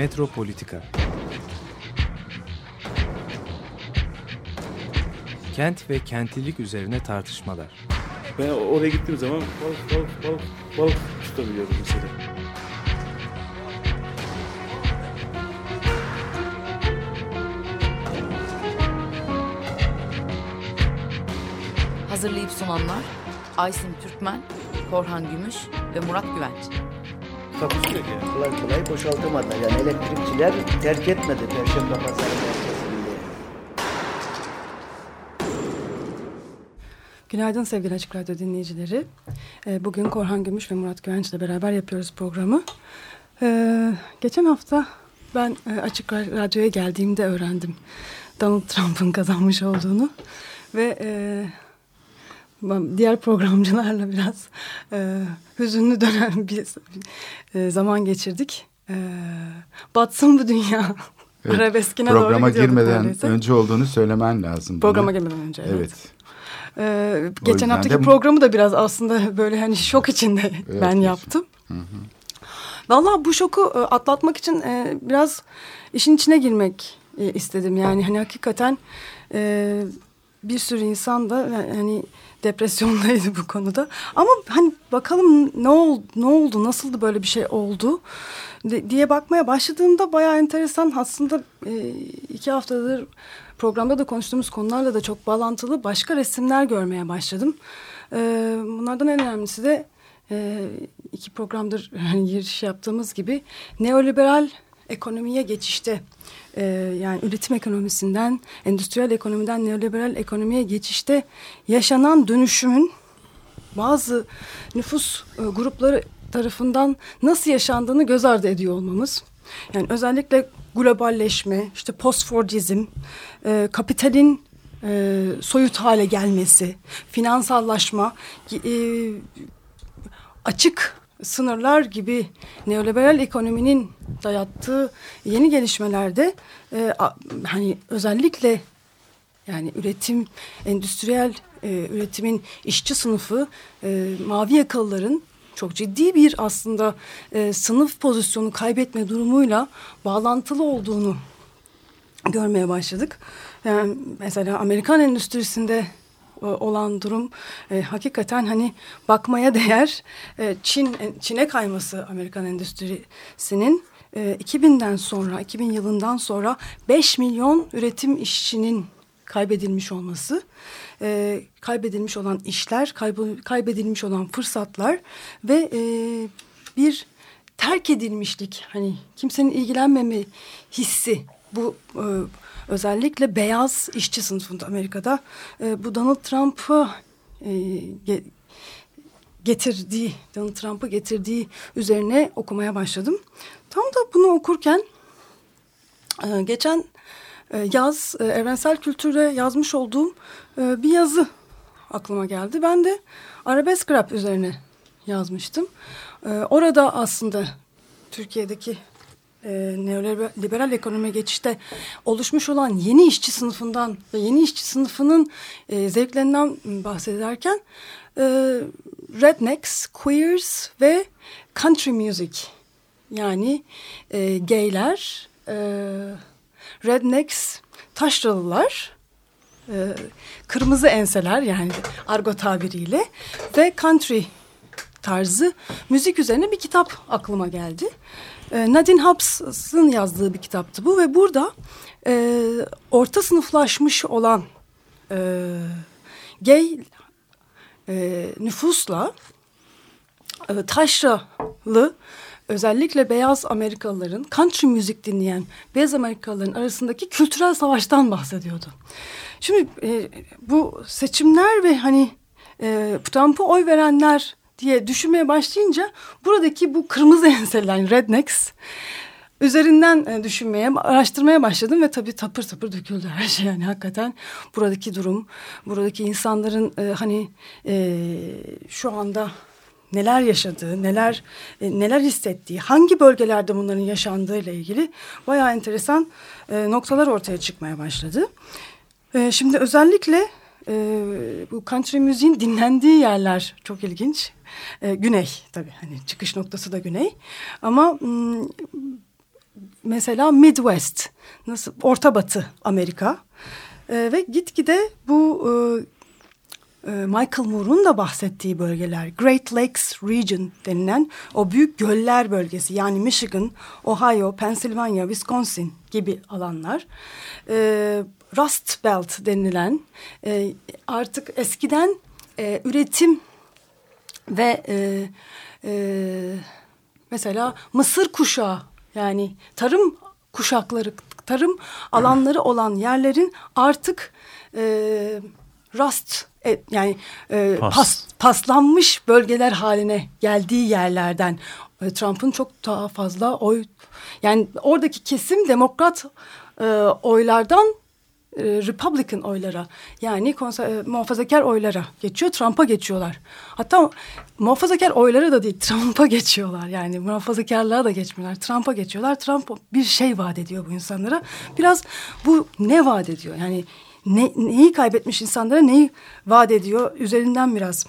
Metropolitika Kent ve kentlilik üzerine tartışmalar. Ben oraya gittiğim zaman balık balık balık balık tutabiliyordum mesela. Hazırlayıp sunanlar Aysim Türkmen, Korhan Gümüş ve Murat Güvenç. Takusu yok yani. kolay kolay boşaltamadı. Yani elektrikçiler terk etmedi Perşembe Pazarı. Günaydın sevgili Açık Radyo dinleyicileri. Ee, Bugün Korhan Gümüş ve Murat Güvenç ile beraber yapıyoruz programı. Ee, Geçen hafta ben e, Açık Radyo'ya geldiğimde öğrendim Donald Trump'ın kazanmış olduğunu. Ve e, diğer programcılarla biraz e, hüzünlü dönen bir e, zaman geçirdik. E, batsın bu dünya. Evet, Arabeskine Programa doğru girmeden neredeyse. önce olduğunu söylemen lazım. Programa bunu. girmeden önce evet. Evet. Ee, geçen haftaki de- programı da biraz aslında böyle hani şok içinde Evet, ben evet. yaptım. Vallahi bu şoku e, atlatmak için e, biraz işin içine girmek e, istedim. Yani hani hakikaten bir sürü insan da hani depresyondaydı bu konuda. Ama hani bakalım ne oldu, ne oldu, nasıldı böyle bir şey oldu diye bakmaya başladığımda bayağı enteresan. Aslında e, iki haftadır programda da konuştuğumuz konularla da çok bağlantılı başka resimler görmeye başladım. E, bunlardan en önemlisi de e, iki programdır giriş yaptığımız gibi neoliberal ekonomiye geçişte e, yani üretim ekonomisinden endüstriyel ekonomiden neoliberal ekonomiye geçişte yaşanan dönüşümün bazı nüfus e, grupları tarafından nasıl yaşandığını göz ardı ediyor olmamız. Yani özellikle globalleşme, işte postfordizm, e, kapitalin e, soyut hale gelmesi, finansallaşma, e, açık sınırlar gibi neoliberal ekonominin dayattığı yeni gelişmelerde e, hani özellikle yani üretim, endüstriyel e, üretimin işçi sınıfı, e, mavi yakalıların çok ciddi bir aslında e, sınıf pozisyonu kaybetme durumuyla bağlantılı olduğunu görmeye başladık. Yani mesela Amerikan endüstrisinde e, olan durum e, hakikaten hani bakmaya değer. E, Çin Çin'e kayması Amerikan endüstrisinin e, 2000'den sonra 2000 yılından sonra 5 milyon üretim işçinin kaybedilmiş olması, e, kaybedilmiş olan işler, kaybedilmiş olan fırsatlar ve e, bir terk edilmişlik, hani kimsenin ilgilenmeme hissi bu e, özellikle beyaz işçi sınıfında Amerika'da e, bu Donald Trump'ı e, ge- getirdiği, Donald Trump'ı getirdiği üzerine okumaya başladım. Tam da bunu okurken ee, geçen e, yaz e, evrensel kültürde yazmış olduğum e, bir yazı aklıma geldi. Ben de arabesk rap üzerine yazmıştım. E, Orada aslında Türkiye'deki e, neoliberal ekonomiye geçişte oluşmuş olan yeni işçi sınıfından ve yeni işçi sınıfının e, zevklerinden bahsederken e, rednecks, queers ve country music yani e, gayler, e, rednecks, taşralılar, e, kırmızı enseler yani argo tabiriyle ve country tarzı müzik üzerine bir kitap aklıma geldi. E, Nadine Hobbs'ın yazdığı bir kitaptı bu ve burada e, orta sınıflaşmış olan e, gay e, nüfusla e, taşralı özellikle beyaz Amerikalıların country müzik dinleyen beyaz Amerikalıların arasındaki kültürel savaştan bahsediyordu. Şimdi e, bu seçimler ve hani e, Trump'a oy verenler diye düşünmeye başlayınca buradaki bu kırmızı enseler yani rednecks üzerinden e, düşünmeye, araştırmaya başladım ve tabii tapır tapır döküldü her şey. Yani hakikaten buradaki durum, buradaki insanların e, hani e, şu anda neler yaşadığı, neler e, neler hissettiği, hangi bölgelerde bunların yaşandığı ile ilgili bayağı enteresan e, noktalar ortaya çıkmaya başladı. E, şimdi özellikle e, bu country müziğin dinlendiği yerler çok ilginç. E, güney tabii hani çıkış noktası da güney. Ama mm, mesela Midwest, nasıl Orta Batı Amerika e, ve gitgide bu e, e, Michael Moore'un da bahsettiği bölgeler, Great Lakes Region denilen o büyük göller bölgesi yani Michigan, Ohio, Pennsylvania, Wisconsin gibi alanlar. E, Rust Belt denilen e, artık eskiden e, üretim ve e, e, mesela Mısır kuşağı yani tarım kuşakları, tarım alanları olan yerlerin artık e, Rust e, yani e, Pas. pas, paslanmış bölgeler haline geldiği yerlerden e, Trump'ın çok daha fazla oy yani oradaki kesim demokrat e, oylardan Republican oylara yani konser, e, muhafazakar oylara geçiyor. Trump'a geçiyorlar. Hatta muhafazakar oylara da değil Trump'a geçiyorlar. Yani muhafazakarlığa da geçmiyorlar. Trump'a geçiyorlar. Trump bir şey vaat ediyor bu insanlara. Biraz bu ne vaat ediyor? Yani ne, neyi kaybetmiş insanlara neyi vaat ediyor? Üzerinden biraz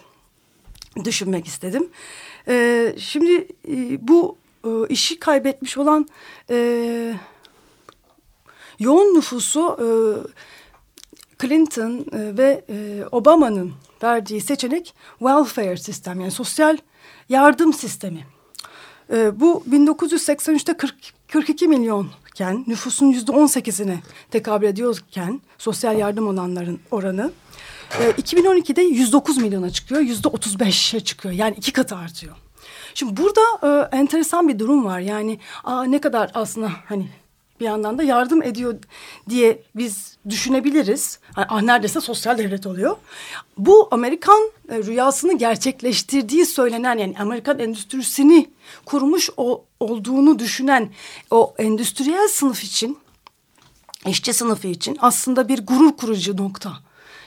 düşünmek istedim. E, şimdi e, bu e, işi kaybetmiş olan e, yoğun nüfusu e, Clinton e, ve e, Obama'nın verdiği seçenek welfare sistem yani sosyal yardım sistemi. E, bu 1983'te 40, 42 milyonken nüfusun yüzde 18'ine tekabül ediyorken sosyal yardım olanların oranı e, 2012'de 109 milyona çıkıyor yüzde 35'e çıkıyor yani iki katı artıyor. Şimdi burada e, enteresan bir durum var yani aa, ne kadar aslında hani bir yandan da yardım ediyor diye biz düşünebiliriz. Yani, ah neredeyse sosyal devlet oluyor. Bu Amerikan e, rüyasını gerçekleştirdiği söylenen yani Amerikan endüstrisini kurmuş o, olduğunu düşünen o endüstriyel sınıf için işçi sınıfı için aslında bir gurur kurucu nokta.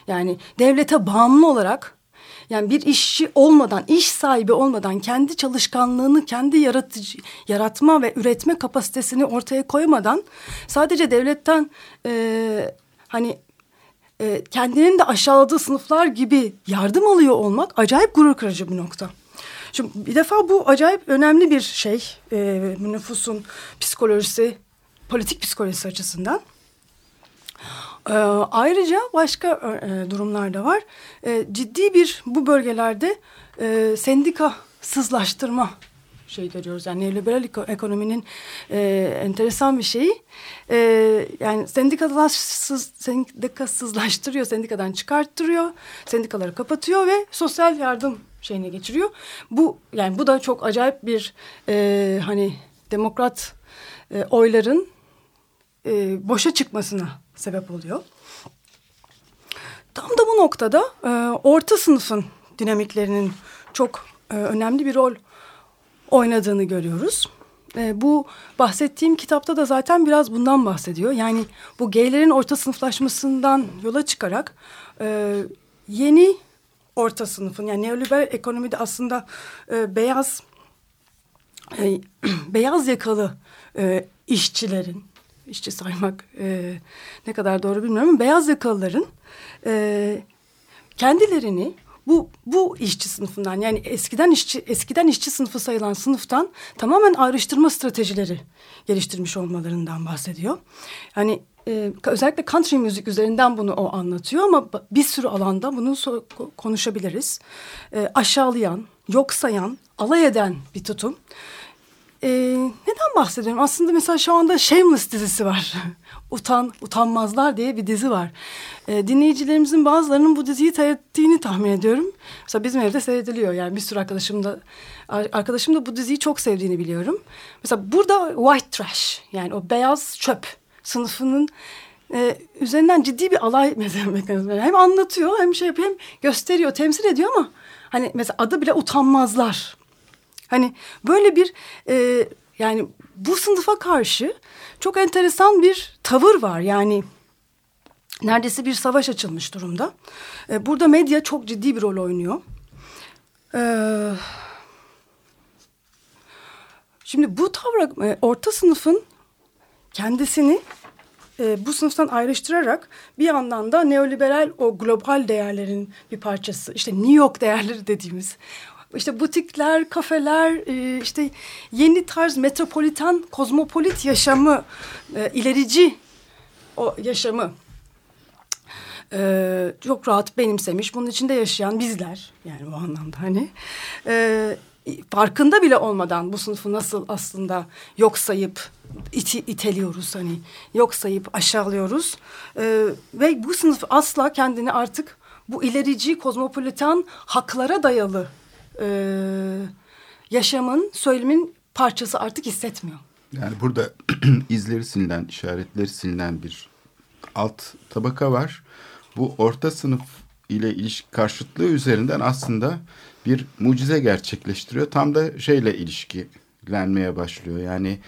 Yani devlete bağımlı olarak yani bir işçi olmadan, iş sahibi olmadan kendi çalışkanlığını, kendi yaratıcı, yaratma ve üretme kapasitesini ortaya koymadan sadece devletten e, hani e, kendinin de aşağıladığı sınıflar gibi yardım alıyor olmak acayip gurur kırıcı bir nokta. Şimdi bir defa bu acayip önemli bir şey e, nüfusun psikolojisi, politik psikolojisi açısından. Ee, ayrıca başka e, durumlar da var. E, ciddi bir bu bölgelerde e, sendikasızlaştırma şey görüyoruz. Yani neoliberal ekonominin e, enteresan bir şeyi. E, yani sendikasız, sendikasızlaştırıyor, sendikadan çıkarttırıyor, sendikaları kapatıyor ve sosyal yardım şeyine geçiriyor. Bu yani bu da çok acayip bir e, hani demokrat e, oyların e, boşa çıkmasına sebep oluyor. Tam da bu noktada e, orta sınıfın dinamiklerinin çok e, önemli bir rol oynadığını görüyoruz. E, bu bahsettiğim kitapta da zaten biraz bundan bahsediyor. Yani bu gaylerin orta sınıflaşmasından yola çıkarak e, yeni orta sınıfın yani neoliberal ekonomide aslında e, beyaz e, beyaz yakalı e, işçilerin işçi saymak e, ne kadar doğru bilmiyorum ama beyaz yakalıların e, kendilerini bu bu işçi sınıfından yani eskiden işçi eskiden işçi sınıfı sayılan sınıftan tamamen ayrıştırma stratejileri geliştirmiş olmalarından bahsediyor. Yani e, özellikle country müzik üzerinden bunu o anlatıyor ama bir sürü alanda bunu so konuşabiliriz. E, aşağılayan, yok sayan, alay eden bir tutum. Ee, neden bahsediyorum? Aslında mesela şu anda Shameless dizisi var. Utan, Utanmazlar diye bir dizi var. Ee, dinleyicilerimizin bazılarının bu diziyi seyrettiğini tahmin ediyorum. Mesela bizim evde seyrediliyor. Yani bir sürü arkadaşım da arkadaşım da bu diziyi çok sevdiğini biliyorum. Mesela burada white trash yani o beyaz çöp sınıfının e, üzerinden ciddi bir alay mekanizması. Hem anlatıyor hem şey yapıyor hem gösteriyor, temsil ediyor ama hani mesela adı bile utanmazlar. Hani böyle bir e, yani bu sınıfa karşı çok enteresan bir tavır var. Yani neredeyse bir savaş açılmış durumda. E, burada medya çok ciddi bir rol oynuyor. E, şimdi bu tavra e, orta sınıfın kendisini e, bu sınıftan ayrıştırarak bir yandan da neoliberal o global değerlerin bir parçası işte New York değerleri dediğimiz işte butikler, kafeler, e, işte yeni tarz metropolitan, kozmopolit yaşamı, e, ilerici o yaşamı e, çok rahat benimsemiş. Bunun içinde yaşayan bizler yani bu anlamda hani farkında bile olmadan bu sınıfı nasıl aslında yok sayıp iti, iteliyoruz hani yok sayıp aşağılıyoruz ve bu sınıf asla kendini artık bu ilerici kozmopolitan haklara dayalı e, yaşamın söylemin parçası artık hissetmiyor. Yani burada izleri silinen, işaretleri silinen bir alt tabaka var. Bu orta sınıf ile ilişki karşıtlığı üzerinden aslında bir mucize gerçekleştiriyor. Tam da şeyle ilişkilenmeye başlıyor. Yani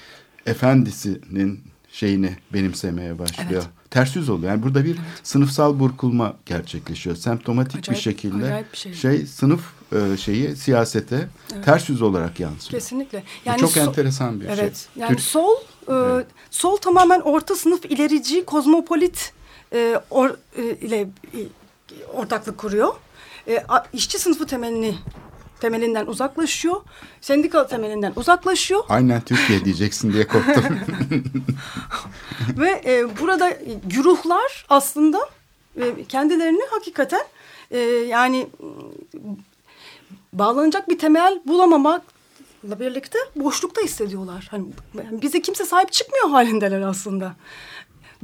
efendisinin şeyini benimsemeye başlıyor. Evet. Ters yüz oluyor. Yani burada bir evet. sınıfsal burkulma gerçekleşiyor. Semptomatik acayip, bir şekilde bir şey. şey sınıf e, şeyi siyasete evet. ters yüz olarak yansıyor. Kesinlikle. Yani Bu çok so enteresan bir evet. şey. Evet. Yani Türk... sol e, evet. sol tamamen orta sınıf ilerici kozmopolit e, or, e, ile e, ortaklık kuruyor. E, işçi sınıfı temelini temelinden uzaklaşıyor. Sendikal temelinden uzaklaşıyor. Aynen Türkiye diyeceksin diye korktum. Ve e, burada güruhlar aslında e, kendilerini hakikaten e, yani bağlanacak bir temel bulamamakla birlikte boşlukta hissediyorlar. Hani bize kimse sahip çıkmıyor halindeler aslında.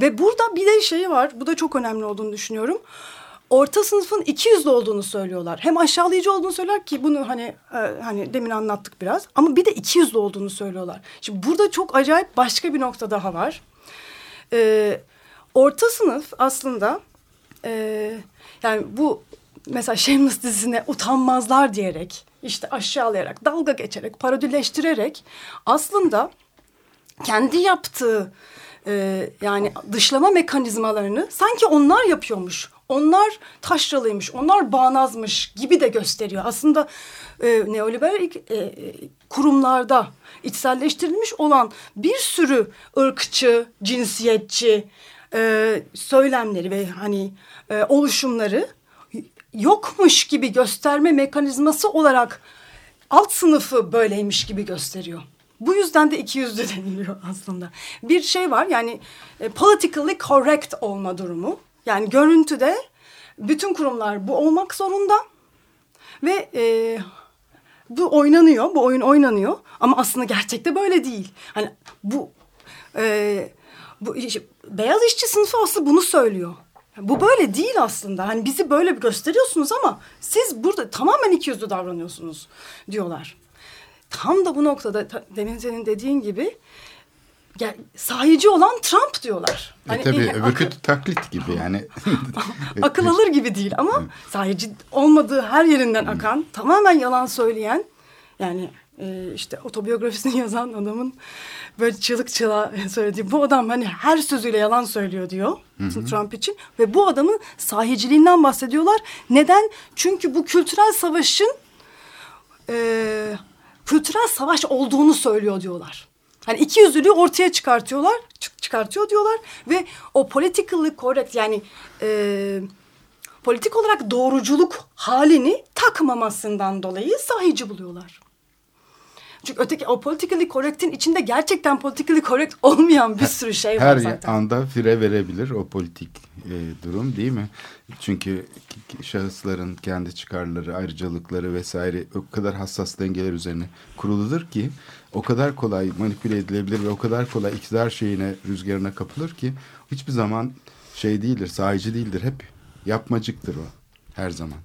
Ve burada bir de şey var. Bu da çok önemli olduğunu düşünüyorum orta sınıfın iki yüzlü olduğunu söylüyorlar. Hem aşağılayıcı olduğunu söyler ki bunu hani e, hani demin anlattık biraz ama bir de iki yüzlü olduğunu söylüyorlar. Şimdi burada çok acayip başka bir nokta daha var. Ee, orta sınıf aslında e, yani bu mesela Shameless dizisine utanmazlar diyerek işte aşağılayarak dalga geçerek parodileştirerek aslında kendi yaptığı e, yani dışlama mekanizmalarını sanki onlar yapıyormuş onlar taşralıymış, onlar bağnazmış gibi de gösteriyor. Aslında e, neoliberal e, kurumlarda içselleştirilmiş olan bir sürü ırkçı, cinsiyetçi e, söylemleri ve hani e, oluşumları yokmuş gibi gösterme mekanizması olarak alt sınıfı böyleymiş gibi gösteriyor. Bu yüzden de iki yüzlü deniliyor aslında. Bir şey var yani e, politically correct olma durumu. Yani görüntüde bütün kurumlar bu olmak zorunda ve e, bu oynanıyor, bu oyun oynanıyor ama aslında gerçekte böyle değil. Hani bu e, bu beyaz işçi sınıfı aslında bunu söylüyor. Bu böyle değil aslında. Hani bizi böyle gösteriyorsunuz ama siz burada tamamen ikiyüzlü davranıyorsunuz diyorlar. Tam da bu noktada demin dediğin gibi yani sahici olan Trump diyorlar. E hani, tabii e, öbürkü akıl, taklit gibi yani. akıl alır gibi değil ama sahici olmadığı her yerinden akan tamamen yalan söyleyen yani e, işte otobiyografisini yazan adamın böyle çığlık çığlığa söylediği bu adam hani her sözüyle yalan söylüyor diyor hı hı. Trump için ve bu adamın sahiciliğinden bahsediyorlar. Neden? Çünkü bu kültürel savaşın e, kültürel savaş olduğunu söylüyor diyorlar. Hani iki yüzlülüğü ortaya çıkartıyorlar, çıkartıyor diyorlar ve o politically correct yani e, politik olarak doğruculuk halini takmamasından dolayı sahici buluyorlar. Çünkü öteki o politically correct'in içinde gerçekten politically correct olmayan bir sürü şey var zaten. Her anda fire verebilir o politik e, durum değil mi? Çünkü şahısların kendi çıkarları, ayrıcalıkları vesaire o kadar hassas dengeler üzerine kuruludur ki o kadar kolay manipüle edilebilir ve o kadar kolay iktidar şeyine, rüzgarına kapılır ki hiçbir zaman şey değildir, sahici değildir. Hep yapmacıktır o her zaman.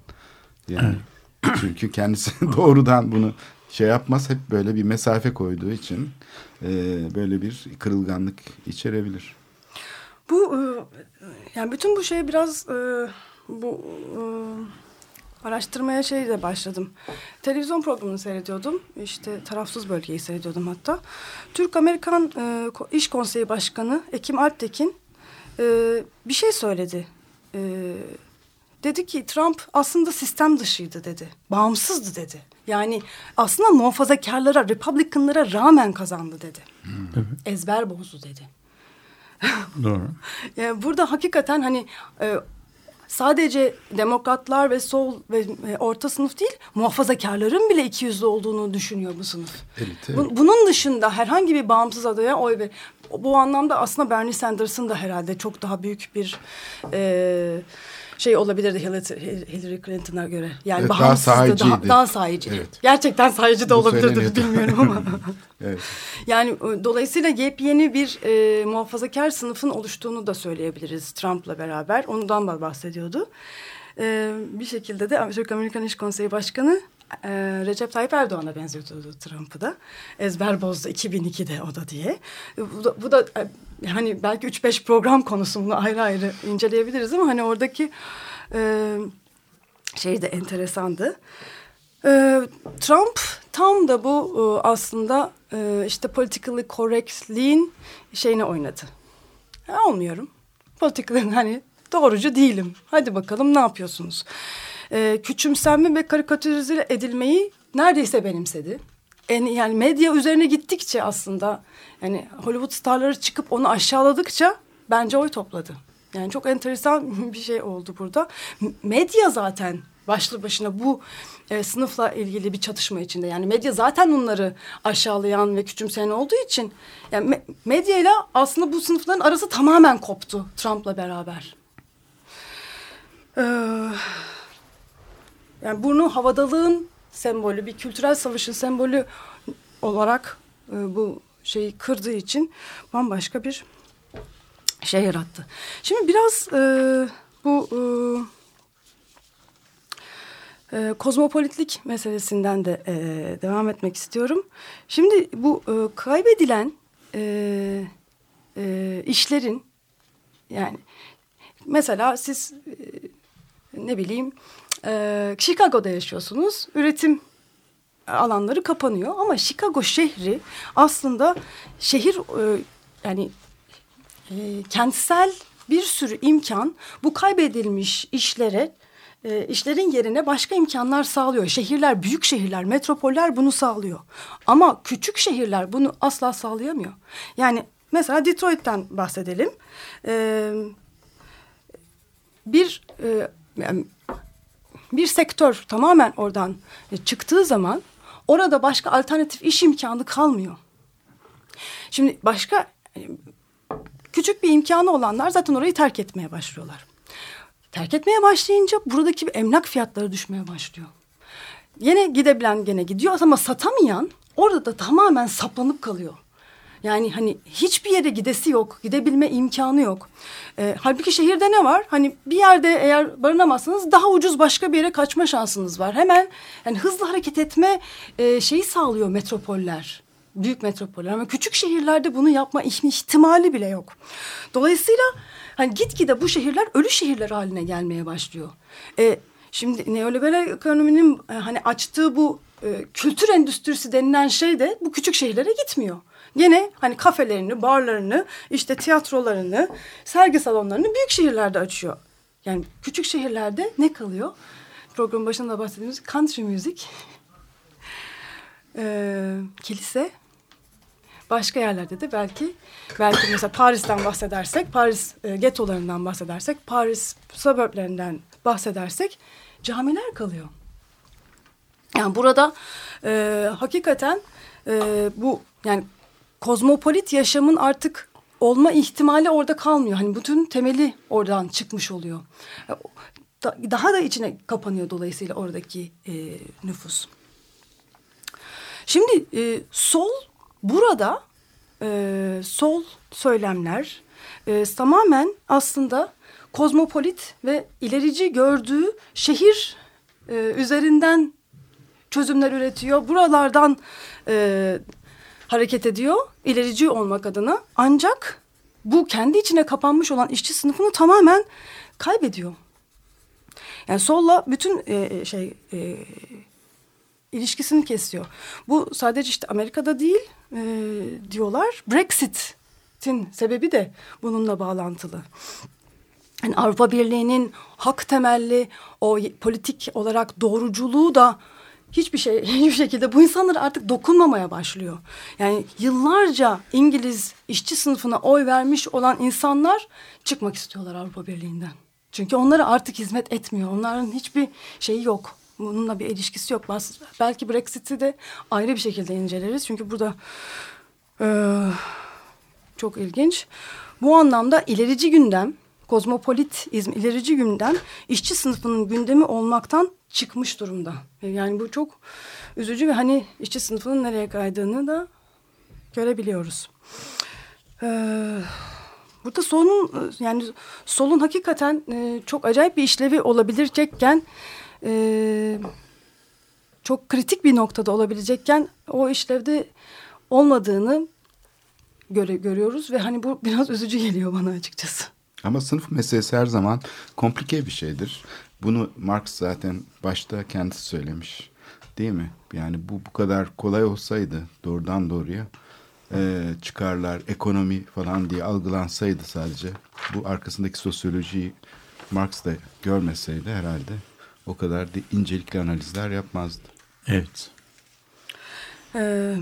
Yani çünkü kendisi doğrudan bunu şey yapmaz hep böyle bir mesafe koyduğu için e, böyle bir kırılganlık içerebilir. Bu e, yani bütün bu şey biraz e, bu e, araştırmaya şeyle başladım. Televizyon programını seyrediyordum. İşte tarafsız bölgeyi seyrediyordum hatta. Türk-Amerikan e, İş Konseyi Başkanı Ekim Alptekin e, bir şey söyledi. E, dedi ki Trump aslında sistem dışıydı dedi. Bağımsızdı dedi. Yani aslında muhafazakarlara, Republicanlara rağmen kazandı dedi. Hmm. Ezber bozdu dedi. Doğru. yani burada hakikaten hani e, sadece demokratlar ve sol ve e, orta sınıf değil muhafazakarların bile iki yüzlü olduğunu düşünüyor bu sınıf. Elite. Bu- bunun dışında herhangi bir bağımsız adaya oy ver. Bu anlamda aslında Bernie Sanders'ın da herhalde çok daha büyük bir e, şey olabilirdi Hillary, Clinton'a göre. Yani Evet, daha sahiciydi. Daha, daha sahici. Evet. Gerçekten sahici de olabilirdi bilmiyorum ama. Evet. Yani e, dolayısıyla yepyeni bir e, muhafazakar sınıfın oluştuğunu da söyleyebiliriz Trump'la beraber. Ondan da bahsediyordu. E, bir şekilde de Türk Amerikan İş Konseyi Başkanı e, Recep Tayyip Erdoğan'a benzetiyordu Trump'ı da. Ezber bozdu 2002'de o da diye. E, bu da, bu da e, hani belki 3-5 program konusu bunu ayrı ayrı inceleyebiliriz ama hani oradaki e, şey de enteresandı. Ee, Trump tam da bu e, aslında e, işte politically correctliğin şeyini oynadı. Ha, olmuyorum. Politically hani doğrucu değilim. Hadi bakalım ne yapıyorsunuz? Ee, küçümsenme ve karikatürize edilmeyi neredeyse benimsedi. En, yani medya üzerine gittikçe aslında yani Hollywood starları çıkıp onu aşağıladıkça bence oy topladı. Yani çok enteresan bir şey oldu burada. Medya zaten başlı başına bu e, sınıfla ilgili bir çatışma içinde. Yani medya zaten onları aşağılayan ve küçümseyen olduğu için yani me- medyayla aslında bu sınıfların arası tamamen koptu Trump'la beraber. Ee, yani burnu havadalığın sembolü, bir kültürel savaşın sembolü olarak e, bu şeyi kırdığı için bambaşka bir şey yarattı. Şimdi biraz e, bu e, e, kozmopolitlik meselesinden de e, devam etmek istiyorum. Şimdi bu e, kaybedilen e, e, işlerin yani mesela siz e, ne bileyim e, Chicago'da yaşıyorsunuz. Üretim alanları kapanıyor ama Chicago şehri aslında şehir e, yani e, kentsel bir sürü imkan bu kaybedilmiş işlere e, işlerin yerine başka imkanlar sağlıyor. Şehirler, büyük şehirler, metropoller bunu sağlıyor. Ama küçük şehirler bunu asla sağlayamıyor. Yani mesela Detroit'ten bahsedelim. E, bir e, bir sektör tamamen oradan e, çıktığı zaman orada başka alternatif iş imkanı kalmıyor. Şimdi başka e, küçük bir imkanı olanlar zaten orayı terk etmeye başlıyorlar. Terk etmeye başlayınca buradaki emlak fiyatları düşmeye başlıyor. Yine gidebilen gene gidiyor ama satamayan orada da tamamen saplanıp kalıyor. Yani hani hiçbir yere gidesi yok, gidebilme imkanı yok. Ee, halbuki şehirde ne var? Hani bir yerde eğer barınamazsanız daha ucuz başka bir yere kaçma şansınız var. Hemen yani hızlı hareket etme e, şeyi sağlıyor metropoller. Büyük metropoller ama küçük şehirlerde bunu yapma ihtimali bile yok. Dolayısıyla hani gitgide bu şehirler ölü şehirler haline gelmeye başlıyor. E, şimdi neoliberal ekonominin e, hani açtığı bu e, kültür endüstrisi denilen şey de bu küçük şehirlere gitmiyor. Yine hani kafelerini, barlarını, işte tiyatrolarını, sergi salonlarını büyük şehirlerde açıyor. Yani küçük şehirlerde ne kalıyor? Program başında bahsettiğimiz country music, e, kilise, başka yerlerde de belki belki mesela Paris'ten bahsedersek, Paris e, getolarından bahsedersek, Paris suburblerinden bahsedersek camiler kalıyor. Yani burada e, hakikaten e, bu yani kozmopolit yaşamın artık olma ihtimali orada kalmıyor. Hani bütün temeli oradan çıkmış oluyor. Da, daha da içine kapanıyor dolayısıyla oradaki e, nüfus. Şimdi e, sol burada e, sol söylemler e, tamamen aslında kozmopolit ve ilerici gördüğü şehir e, üzerinden çözümler üretiyor. Buralardan e, hareket ediyor ilerici olmak adına. Ancak bu kendi içine kapanmış olan işçi sınıfını tamamen kaybediyor. Yani solla bütün e, şey e, ilişkisini kesiyor. Bu sadece işte Amerika'da değil e, diyorlar. Brexit'in sebebi de bununla bağlantılı. Yani Avrupa Birliği'nin hak temelli o politik olarak doğruculuğu da hiçbir şey hiçbir şekilde bu insanlar artık dokunmamaya başlıyor. Yani yıllarca İngiliz işçi sınıfına oy vermiş olan insanlar çıkmak istiyorlar Avrupa Birliği'nden. Çünkü onlara artık hizmet etmiyor. Onların hiçbir şeyi yok. Bununla bir ilişkisi yok. Belki Brexit'i de ayrı bir şekilde inceleriz. Çünkü burada e, çok ilginç. Bu anlamda ilerici gündem, kozmopolitizm, ilerici gündem işçi sınıfının gündemi olmaktan çıkmış durumda. Yani bu çok üzücü ve hani işçi sınıfının nereye kaydığını da görebiliyoruz. Ee, burada solun yani solun hakikaten e, çok acayip bir işlevi olabilecekken e, çok kritik bir noktada olabilecekken o işlevde olmadığını göre, görüyoruz ve hani bu biraz üzücü geliyor bana açıkçası. Ama sınıf meselesi her zaman komplike bir şeydir. Bunu Marx zaten başta kendisi söylemiş. Değil mi? Yani bu bu kadar kolay olsaydı doğrudan doğruya e, çıkarlar, ekonomi falan diye algılansaydı sadece bu arkasındaki sosyolojiyi Marx da görmeseydi herhalde o kadar da incelikli analizler yapmazdı. Evet. Ee,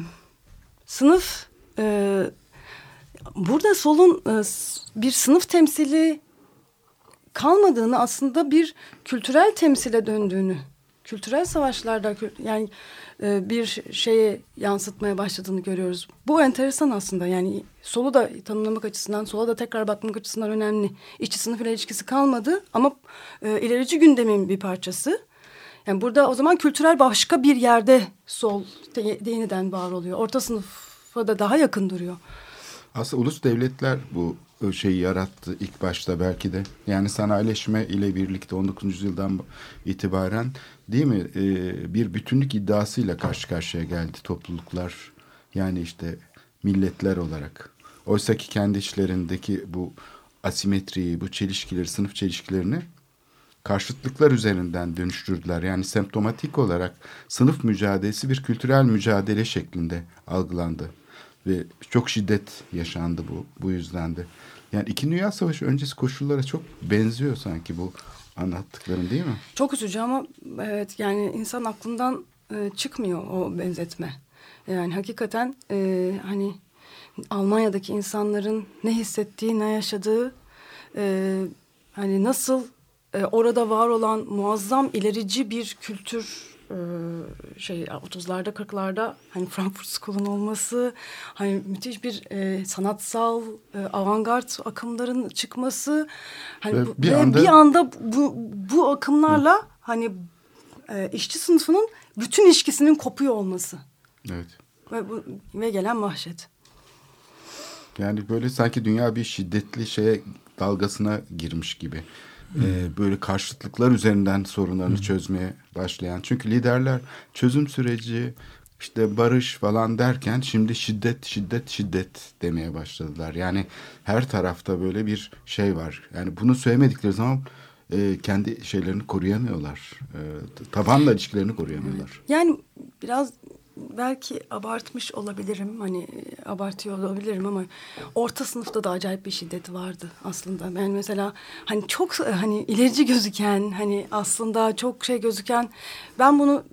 sınıf e, burada solun e, bir sınıf temsili kalmadığını aslında bir kültürel temsile döndüğünü, kültürel savaşlarda yani e, bir şeye yansıtmaya başladığını görüyoruz. Bu enteresan aslında yani solu da tanımlamak açısından, sola da tekrar bakmak açısından önemli. İşçi sınıf ile ilişkisi kalmadı ama e, ilerici gündemin bir parçası. Yani burada o zaman kültürel başka bir yerde sol de, yeniden var oluyor. Orta sınıfa da daha yakın duruyor. Aslında ulus devletler bu şeyi yarattı ilk başta belki de. Yani sanayileşme ile birlikte 19. yüzyıldan itibaren değil mi ee, bir bütünlük iddiasıyla karşı karşıya geldi topluluklar. Yani işte milletler olarak. Oysa ki kendi içlerindeki bu asimetriyi, bu çelişkileri, sınıf çelişkilerini karşıtlıklar üzerinden dönüştürdüler. Yani semptomatik olarak sınıf mücadelesi bir kültürel mücadele şeklinde algılandı. Ve çok şiddet yaşandı bu, bu yüzden de. Yani İkinci Dünya Savaşı öncesi koşullara çok benziyor sanki bu anlattıkların değil mi? Çok üzücü ama evet yani insan aklından e, çıkmıyor o benzetme. Yani hakikaten e, hani Almanya'daki insanların ne hissettiği, ne yaşadığı, e, hani nasıl e, orada var olan muazzam ilerici bir kültür şey 30'larda 40'larda hani Frankfurt School'un olması hani müthiş bir e, sanatsal e, avantgard akımların çıkması hani ve bu, bir, ve anda, bir anda bu bu akımlarla Hı. hani e, işçi sınıfının bütün ilişkisinin kopuyor olması. Evet. Ve, bu, ve gelen mahşet. Yani böyle sanki dünya bir şiddetli şeye dalgasına girmiş gibi e, böyle karşıtlıklar üzerinden sorunlarını çözmeye başlayan. Çünkü liderler çözüm süreci işte barış falan derken şimdi şiddet şiddet şiddet demeye başladılar. Yani her tarafta böyle bir şey var. Yani bunu söylemedikleri zaman e, kendi şeylerini koruyamıyorlar. E, tabanla ilişkilerini koruyamıyorlar. Yani biraz belki abartmış olabilirim hani abartıyor olabilirim ama orta sınıfta da acayip bir şiddet vardı aslında. Ben mesela hani çok hani ilerici gözüken hani aslında çok şey gözüken ben bunu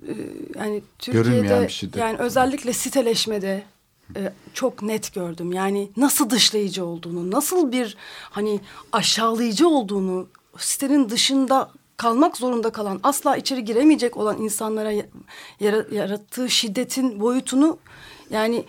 yani Türkiye'de yani özellikle siteleşmede e, çok net gördüm. Yani nasıl dışlayıcı olduğunu, nasıl bir hani aşağılayıcı olduğunu, sitenin dışında kalmak zorunda kalan, asla içeri giremeyecek olan insanlara yarattığı şiddetin boyutunu yani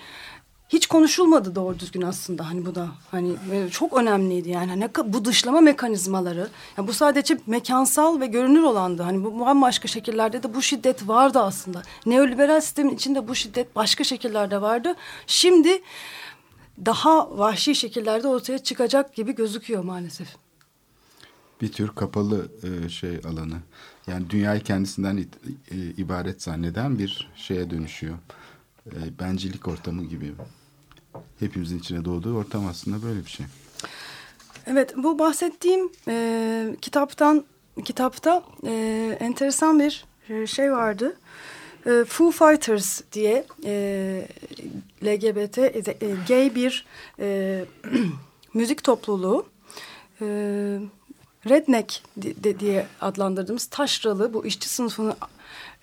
hiç konuşulmadı doğru düzgün aslında. Hani bu da hani çok önemliydi yani. Hani bu dışlama mekanizmaları yani bu sadece mekansal ve görünür olandı. Hani bu bambaşka şekillerde de bu şiddet vardı aslında. Neoliberal sistemin içinde bu şiddet başka şekillerde vardı. Şimdi daha vahşi şekillerde ortaya çıkacak gibi gözüküyor maalesef bir tür kapalı e, şey alanı. Yani dünyayı kendisinden it, e, ibaret zanneden bir şeye dönüşüyor. E, bencilik ortamı gibi. Hepimizin içine doğduğu ortam aslında böyle bir şey. Evet bu bahsettiğim e, kitaptan kitapta e, enteresan bir e, şey vardı. E, Foo Fighters diye e, LGBT e, e, gay bir e, müzik topluluğu. E, redneck diye adlandırdığımız taşralı bu işçi sınıfını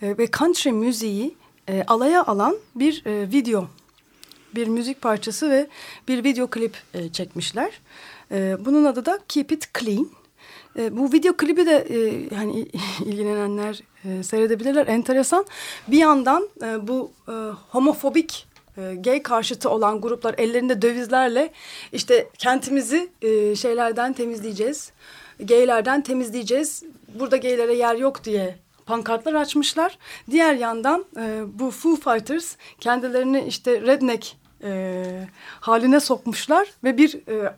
e, ve country müziği e, alaya alan bir e, video, bir müzik parçası ve bir video klip çekmişler. Bunun adı da Keep It Clean. Bu video klibi de e, hani ilgilenenler seyredebilirler. Enteresan. Bir yandan bu homofobik gay karşıtı olan gruplar ellerinde dövizlerle işte kentimizi şeylerden temizleyeceğiz. Gaylerden temizleyeceğiz. Burada gaylere yer yok diye pankartlar açmışlar. Diğer yandan e, bu Foo Fighters kendilerini işte redneck e, haline sokmuşlar ve bir e,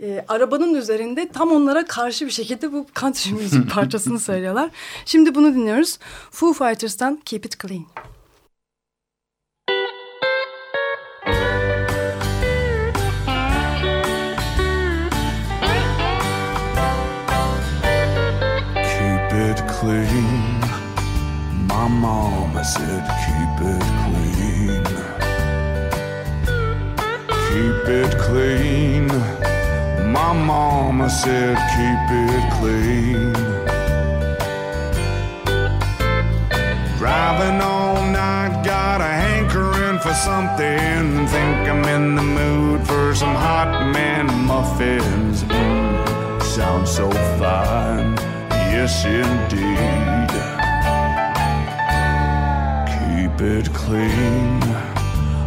e, arabanın üzerinde tam onlara karşı bir şekilde bu country müzik parçasını söylüyorlar. Şimdi bunu dinliyoruz. Foo Fighters'tan Keep It Clean. Said, keep it clean. Keep it clean. My mama said, keep it clean. Driving all night, got a hankering for something. Think I'm in the mood for some hot man muffins. Mm, sounds so fine, yes indeed. Keep it clean,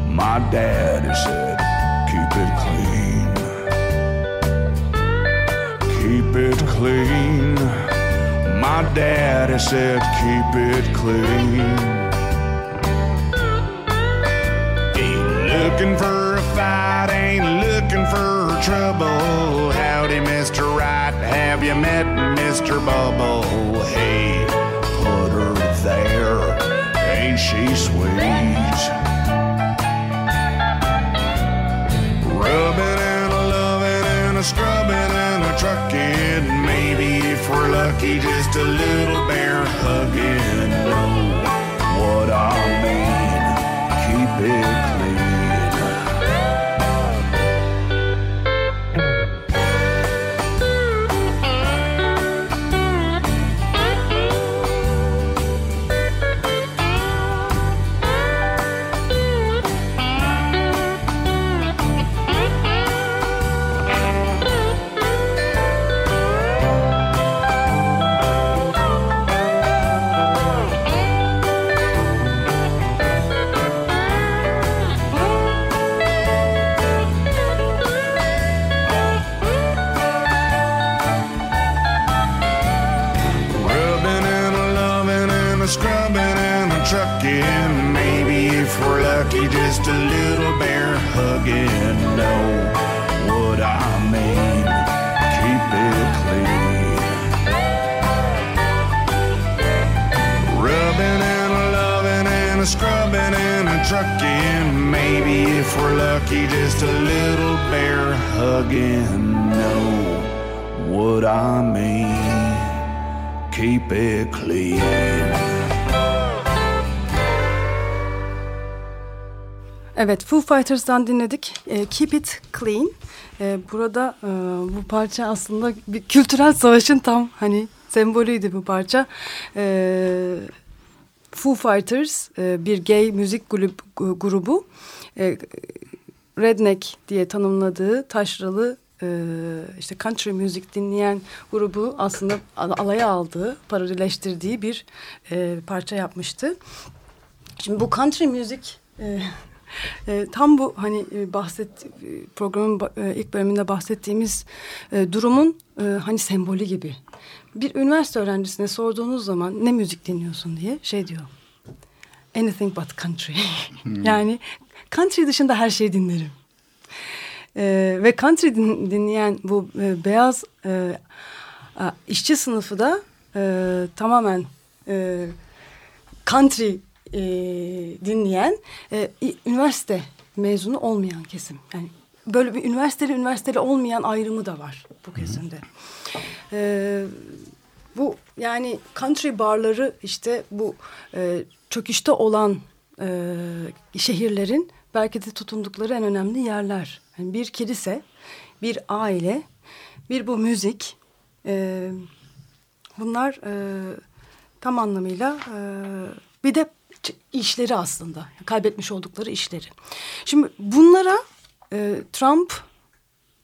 my daddy said, keep it clean. Keep it clean. My daddy said, keep it clean. Ain't looking for just a little bear hugging. If just a little bear hugging. Know what I mean? Keep it clean. Rubbing and loving and scrubbing and trucking. Maybe if we're lucky, just a little bear hugging. Know what I mean? Keep it clean. Evet Foo Fighters'dan dinledik. E, Keep It Clean. E, burada e, bu parça aslında bir kültürel savaşın tam hani sembolüydü bu parça. E, Foo Fighters e, bir gay müzik grup, grubu. E, Redneck diye tanımladığı taşralı e, işte country müzik dinleyen grubu aslında al- alaya aldığı, paralelleştirdiği bir e, parça yapmıştı. Şimdi bu country müzik e, e, tam bu hani e, bahset e, programın e, ilk bölümünde bahsettiğimiz e, durumun e, hani sembolü gibi. Bir üniversite öğrencisine sorduğunuz zaman ne müzik dinliyorsun diye şey diyor. Anything but country. yani country dışında her şeyi dinlerim. E, ve country din- dinleyen bu e, beyaz e, işçi sınıfı da e, tamamen e, country e, dinleyen e, üniversite mezunu olmayan kesim. Yani böyle bir üniversiteli üniversiteli olmayan ayrımı da var bu kesimde. E, bu yani country barları işte bu e, çöküşte olan e, şehirlerin belki de tutundukları en önemli yerler. Yani bir kilise, bir aile, bir bu müzik. E, bunlar e, tam anlamıyla e, bir de işleri aslında kaybetmiş oldukları işleri. Şimdi bunlara e, Trump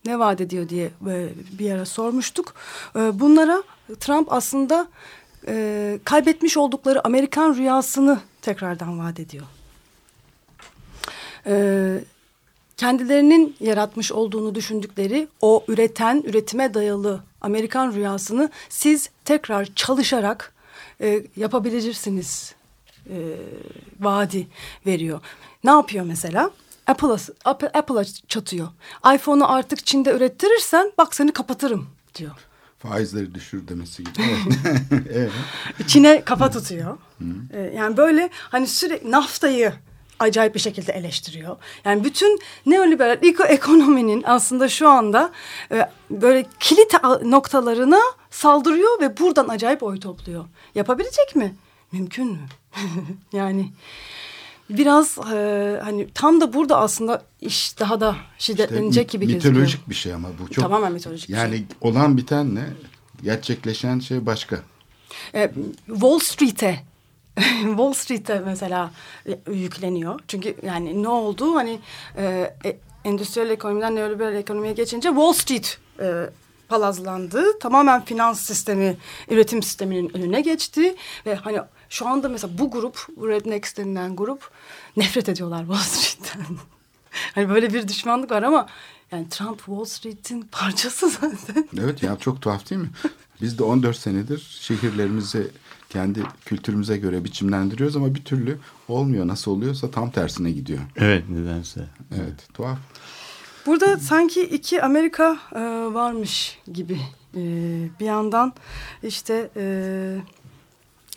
ne vaat ediyor diye e, bir ara sormuştuk. E, bunlara Trump aslında e, kaybetmiş oldukları Amerikan rüyasını tekrardan vaat ediyor. E, kendilerinin yaratmış olduğunu düşündükleri o üreten, üretime dayalı Amerikan rüyasını siz tekrar çalışarak e, yapabilirsiniz e, vaadi veriyor. Ne yapıyor mesela? Apple'a Apple, çatıyor. iPhone'u artık Çin'de ürettirirsen bak seni kapatırım diyor. Faizleri düşür demesi gibi. evet. Çin'e kafa tutuyor. Ee, yani böyle hani sürekli naftayı acayip bir şekilde eleştiriyor. Yani bütün neoliberal ekonominin aslında şu anda e, böyle kilit noktalarına saldırıyor ve buradan acayip oy topluyor. Yapabilecek mi? Mümkün mü? yani biraz e, hani tam da burada aslında iş daha da şiddetlenecek işte, gibi mitolojik gözüküyor. Mitolojik bir şey ama bu çok. Tamamen mitolojik yani bir şey. olan biten ne? Gerçekleşen şey başka. E, Wall Street'e Wall Street'e mesela yükleniyor. Çünkü yani ne oldu? Hani e, e, endüstriyel ekonomiden neoliberal ekonomiye geçince Wall Street e, palazlandı. Tamamen finans sistemi, üretim sisteminin önüne geçti ve hani şu anda mesela bu grup, Rednecks denilen grup nefret ediyorlar Wall Street'ten. hani böyle bir düşmanlık var ama yani Trump Wall Street'in parçası zaten. Evet ya çok tuhaf değil mi? Biz de 14 senedir şehirlerimizi kendi kültürümüze göre biçimlendiriyoruz ama bir türlü olmuyor. Nasıl oluyorsa tam tersine gidiyor. Evet nedense. Evet tuhaf. Burada sanki iki Amerika e, varmış gibi e, bir yandan işte e,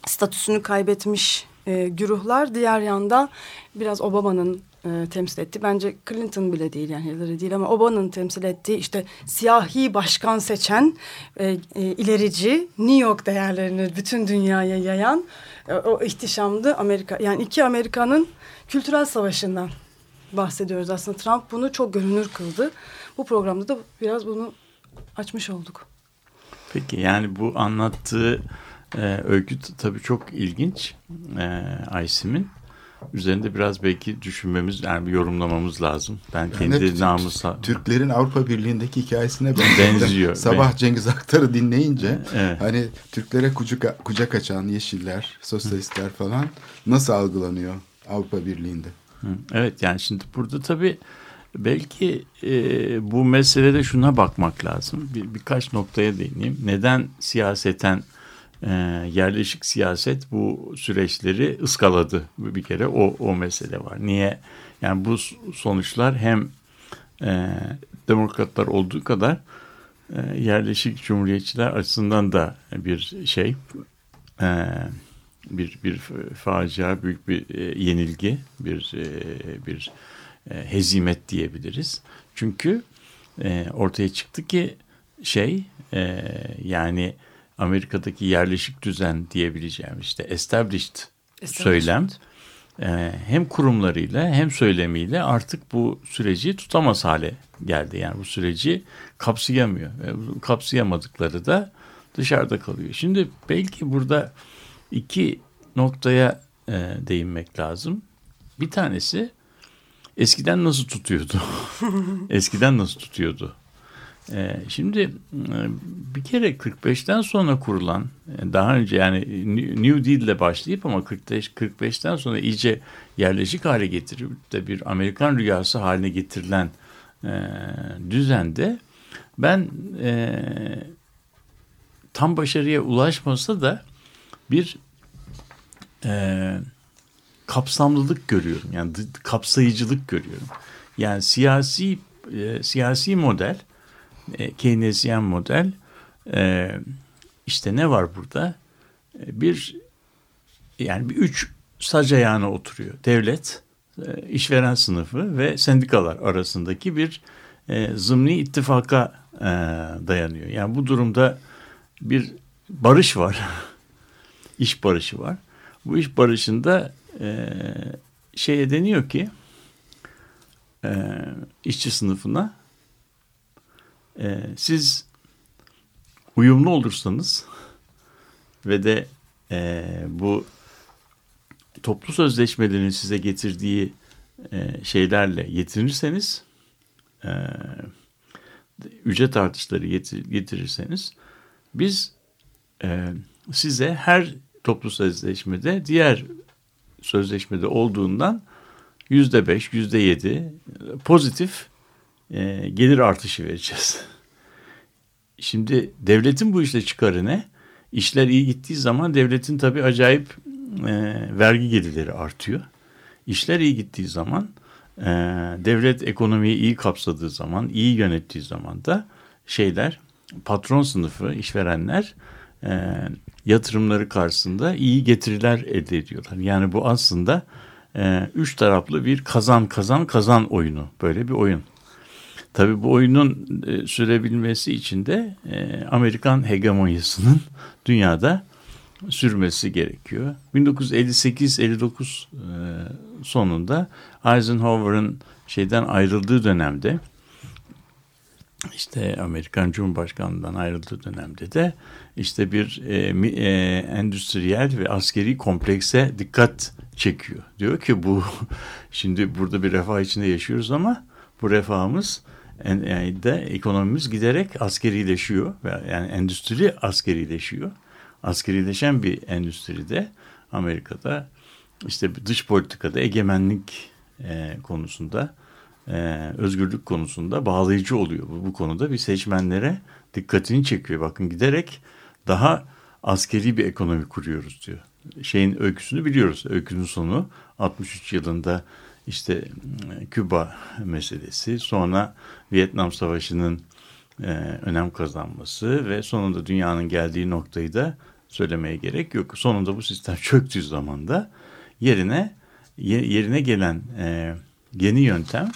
statüsünü kaybetmiş e, güruhlar diğer yandan biraz Obama'nın e, temsil ettiği bence Clinton bile değil yani Hillary değil ama Obama'nın temsil ettiği işte siyahi başkan seçen e, e, ilerici New York değerlerini bütün dünyaya yayan e, o ihtişamlı Amerika yani iki Amerika'nın kültürel savaşından bahsediyoruz aslında. Trump bunu çok görünür kıldı. Bu programda da biraz bunu açmış olduk. Peki yani bu anlattığı e, öykü tabii çok ilginç e, Aysim'in. Üzerinde biraz belki düşünmemiz yani yorumlamamız lazım. Ben kendi yani namusa... Türklerin Avrupa Birliği'ndeki hikayesine benziyor. Sabah ben... Cengiz Aktar'ı dinleyince evet. hani Türklere kucak, kucak açan yeşiller, sosyalistler falan nasıl algılanıyor Avrupa Birliği'nde? Evet yani şimdi burada tabii belki e, bu meselede şuna bakmak lazım. Bir, birkaç noktaya değineyim. Neden siyaseten e, yerleşik siyaset bu süreçleri ıskaladı bir kere o, o mesele var. Niye? Yani bu sonuçlar hem e, demokratlar olduğu kadar e, yerleşik cumhuriyetçiler açısından da bir şey e, bir bir facia, büyük bir e, yenilgi, bir e, bir e, hezimet diyebiliriz. Çünkü e, ortaya çıktı ki şey e, yani Amerika'daki yerleşik düzen diyebileceğim işte established, söylem e, hem kurumlarıyla hem söylemiyle artık bu süreci tutamaz hale geldi. Yani bu süreci kapsayamıyor. E, kapsayamadıkları da dışarıda kalıyor. Şimdi belki burada iki noktaya e, değinmek lazım. Bir tanesi eskiden nasıl tutuyordu? eskiden nasıl tutuyordu? E, şimdi e, bir kere 45'ten sonra kurulan e, daha önce yani New Deal ile başlayıp ama 45 45'ten sonra iyice yerleşik hale getirip de bir Amerikan rüyası haline getirilen e, düzende ben tam başarıya ulaşmasa da bir kapsamlılık görüyorum. Yani kapsayıcılık görüyorum. Yani siyasi siyasi model, e, Keynesyen model e, işte ne var burada? E, bir yani bir üç sac ayağına oturuyor. Devlet, e, işveren sınıfı ve sendikalar arasındaki bir e, zımni ittifaka e, dayanıyor. Yani bu durumda bir barış var. iş barışı var. Bu iş barışında e, şeye deniyor ki e, işçi sınıfına e, siz uyumlu olursanız ve de e, bu toplu sözleşmelerin size getirdiği e, şeylerle yetinirseniz e, ücret artışları getir, getirirseniz biz e, size her toplu sözleşmede diğer sözleşmede olduğundan yüzde beş, yüzde yedi pozitif e, gelir artışı vereceğiz. Şimdi devletin bu işte çıkarı ne? İşler iyi gittiği zaman devletin tabii acayip e, vergi gelirleri artıyor. İşler iyi gittiği zaman e, devlet ekonomiyi iyi kapsadığı zaman, iyi yönettiği zaman da şeyler patron sınıfı, işverenler e, yatırımları karşısında iyi getiriler elde ediyorlar. Yani bu aslında e, üç taraflı bir kazan kazan kazan oyunu. Böyle bir oyun. Tabii bu oyunun e, sürebilmesi için de e, Amerikan hegemonyasının dünyada sürmesi gerekiyor. 1958-59 e, sonunda Eisenhower'ın şeyden ayrıldığı dönemde işte Amerikan Cumhurbaşkanlığından ayrıldığı dönemde de işte bir e, e, endüstriyel ve askeri komplekse dikkat çekiyor. Diyor ki bu şimdi burada bir refah içinde yaşıyoruz ama bu refahımız de ekonomimiz giderek askerileşiyor yani endüstri askerileşiyor. Askerileşen bir endüstride Amerika'da işte dış politikada egemenlik e, konusunda e, özgürlük konusunda bağlayıcı oluyor. Bu, bu konuda bir seçmenlere dikkatini çekiyor. Bakın giderek daha askeri bir ekonomi kuruyoruz diyor. Şeyin öyküsünü biliyoruz. Öykünün sonu 63 yılında işte Küba meselesi, sonra Vietnam Savaşı'nın e, önem kazanması ve sonunda dünyanın geldiği noktayı da söylemeye gerek yok. Sonunda bu sistem çöktüğü zaman da yerine yerine gelen e, yeni yöntem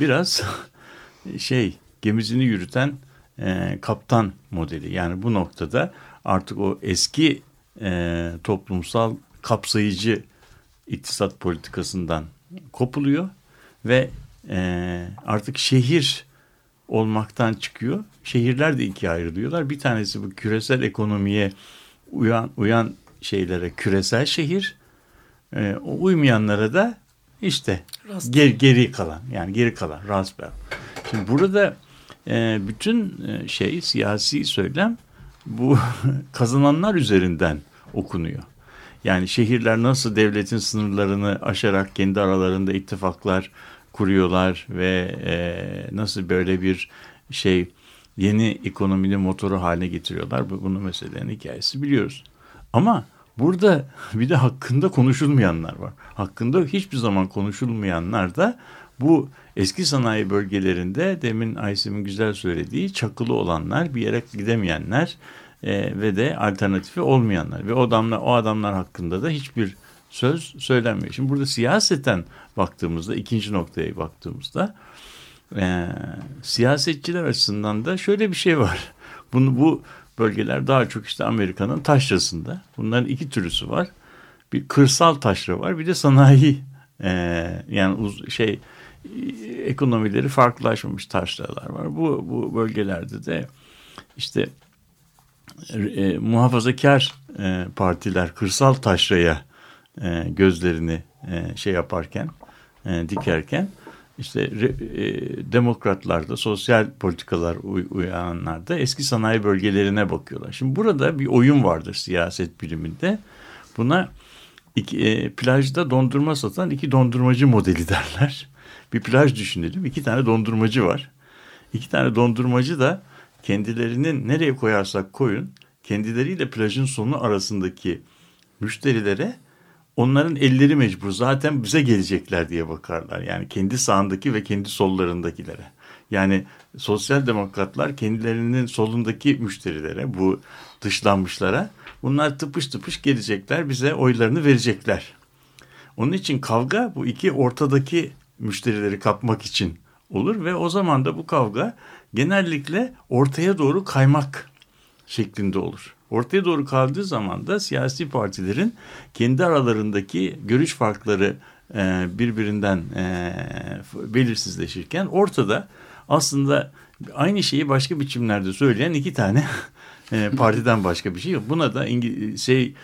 biraz şey gemisini yürüten e, kaptan modeli. Yani bu noktada artık o eski e, toplumsal kapsayıcı iktisat politikasından kopuluyor ve e, artık şehir olmaktan çıkıyor. Şehirler de ikiye ayrılıyorlar. Bir tanesi bu küresel ekonomiye uyan uyan şeylere küresel şehir, e, o uymayanlara da işte geri, geri kalan yani geri kalan Rasbel. Şimdi burada e, bütün e, şey siyasi söylem bu kazananlar üzerinden okunuyor. Yani şehirler nasıl devletin sınırlarını aşarak kendi aralarında ittifaklar kuruyorlar ve e, nasıl böyle bir şey yeni ekonominin motoru haline getiriyorlar. Bunu meselenin hikayesi biliyoruz. Ama burada bir de hakkında konuşulmayanlar var. Hakkında hiçbir zaman konuşulmayanlar da bu eski sanayi bölgelerinde demin Aysim'in güzel söylediği çakılı olanlar, bir yere gidemeyenler, e, ve de alternatifi olmayanlar ve o adamlar o adamlar hakkında da hiçbir söz söylenmiyor. Şimdi burada siyaseten baktığımızda ikinci noktaya baktığımızda e, siyasetçiler açısından da şöyle bir şey var. Bunu bu bölgeler daha çok işte Amerika'nın taşrasında. Bunların iki türüsü var. Bir kırsal taşra var, bir de sanayi e, yani uz, şey ekonomileri farklılaşmamış taşralar var. Bu bu bölgelerde de işte e, muhafazakar e, partiler kırsal taşraya e, gözlerini e, şey yaparken e, dikerken işte e, demokratlar da sosyal politikalar uy, uyananlar da eski sanayi bölgelerine bakıyorlar. Şimdi burada bir oyun vardır siyaset biliminde. Buna iki, e, plajda dondurma satan iki dondurmacı modeli derler. Bir plaj düşünelim. iki tane dondurmacı var. İki tane dondurmacı da kendilerinin nereye koyarsak koyun kendileriyle plajın sonu arasındaki müşterilere onların elleri mecbur zaten bize gelecekler diye bakarlar. Yani kendi sağındaki ve kendi sollarındakilere. Yani sosyal demokratlar kendilerinin solundaki müşterilere bu dışlanmışlara bunlar tıpış tıpış gelecekler bize oylarını verecekler. Onun için kavga bu iki ortadaki müşterileri kapmak için olur ve o zaman da bu kavga genellikle ortaya doğru kaymak şeklinde olur. Ortaya doğru kaldığı zaman da siyasi partilerin kendi aralarındaki görüş farkları e, birbirinden e, belirsizleşirken ortada aslında aynı şeyi başka biçimlerde söyleyen iki tane e, partiden başka bir şey yok. Buna da şey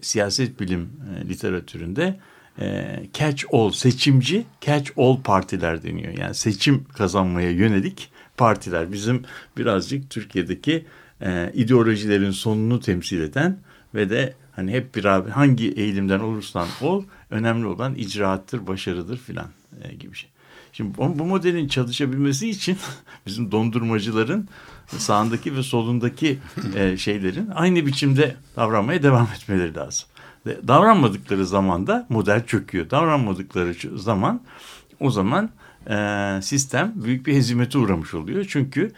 siyaset bilim literatüründe e, catch all seçimci catch all partiler deniyor. Yani seçim kazanmaya yönelik partiler bizim birazcık Türkiye'deki e, ideolojilerin sonunu temsil eden ve de hani hep bir abi hangi eğilimden olursan ol önemli olan icraattır, başarıdır filan e, gibi şey. Şimdi bu, bu modelin çalışabilmesi için bizim dondurmacıların sağındaki ve solundaki e, şeylerin aynı biçimde davranmaya devam etmeleri lazım. Davranmadıkları zaman da model çöküyor. Davranmadıkları zaman o zaman e, sistem büyük bir hezimete uğramış oluyor. Çünkü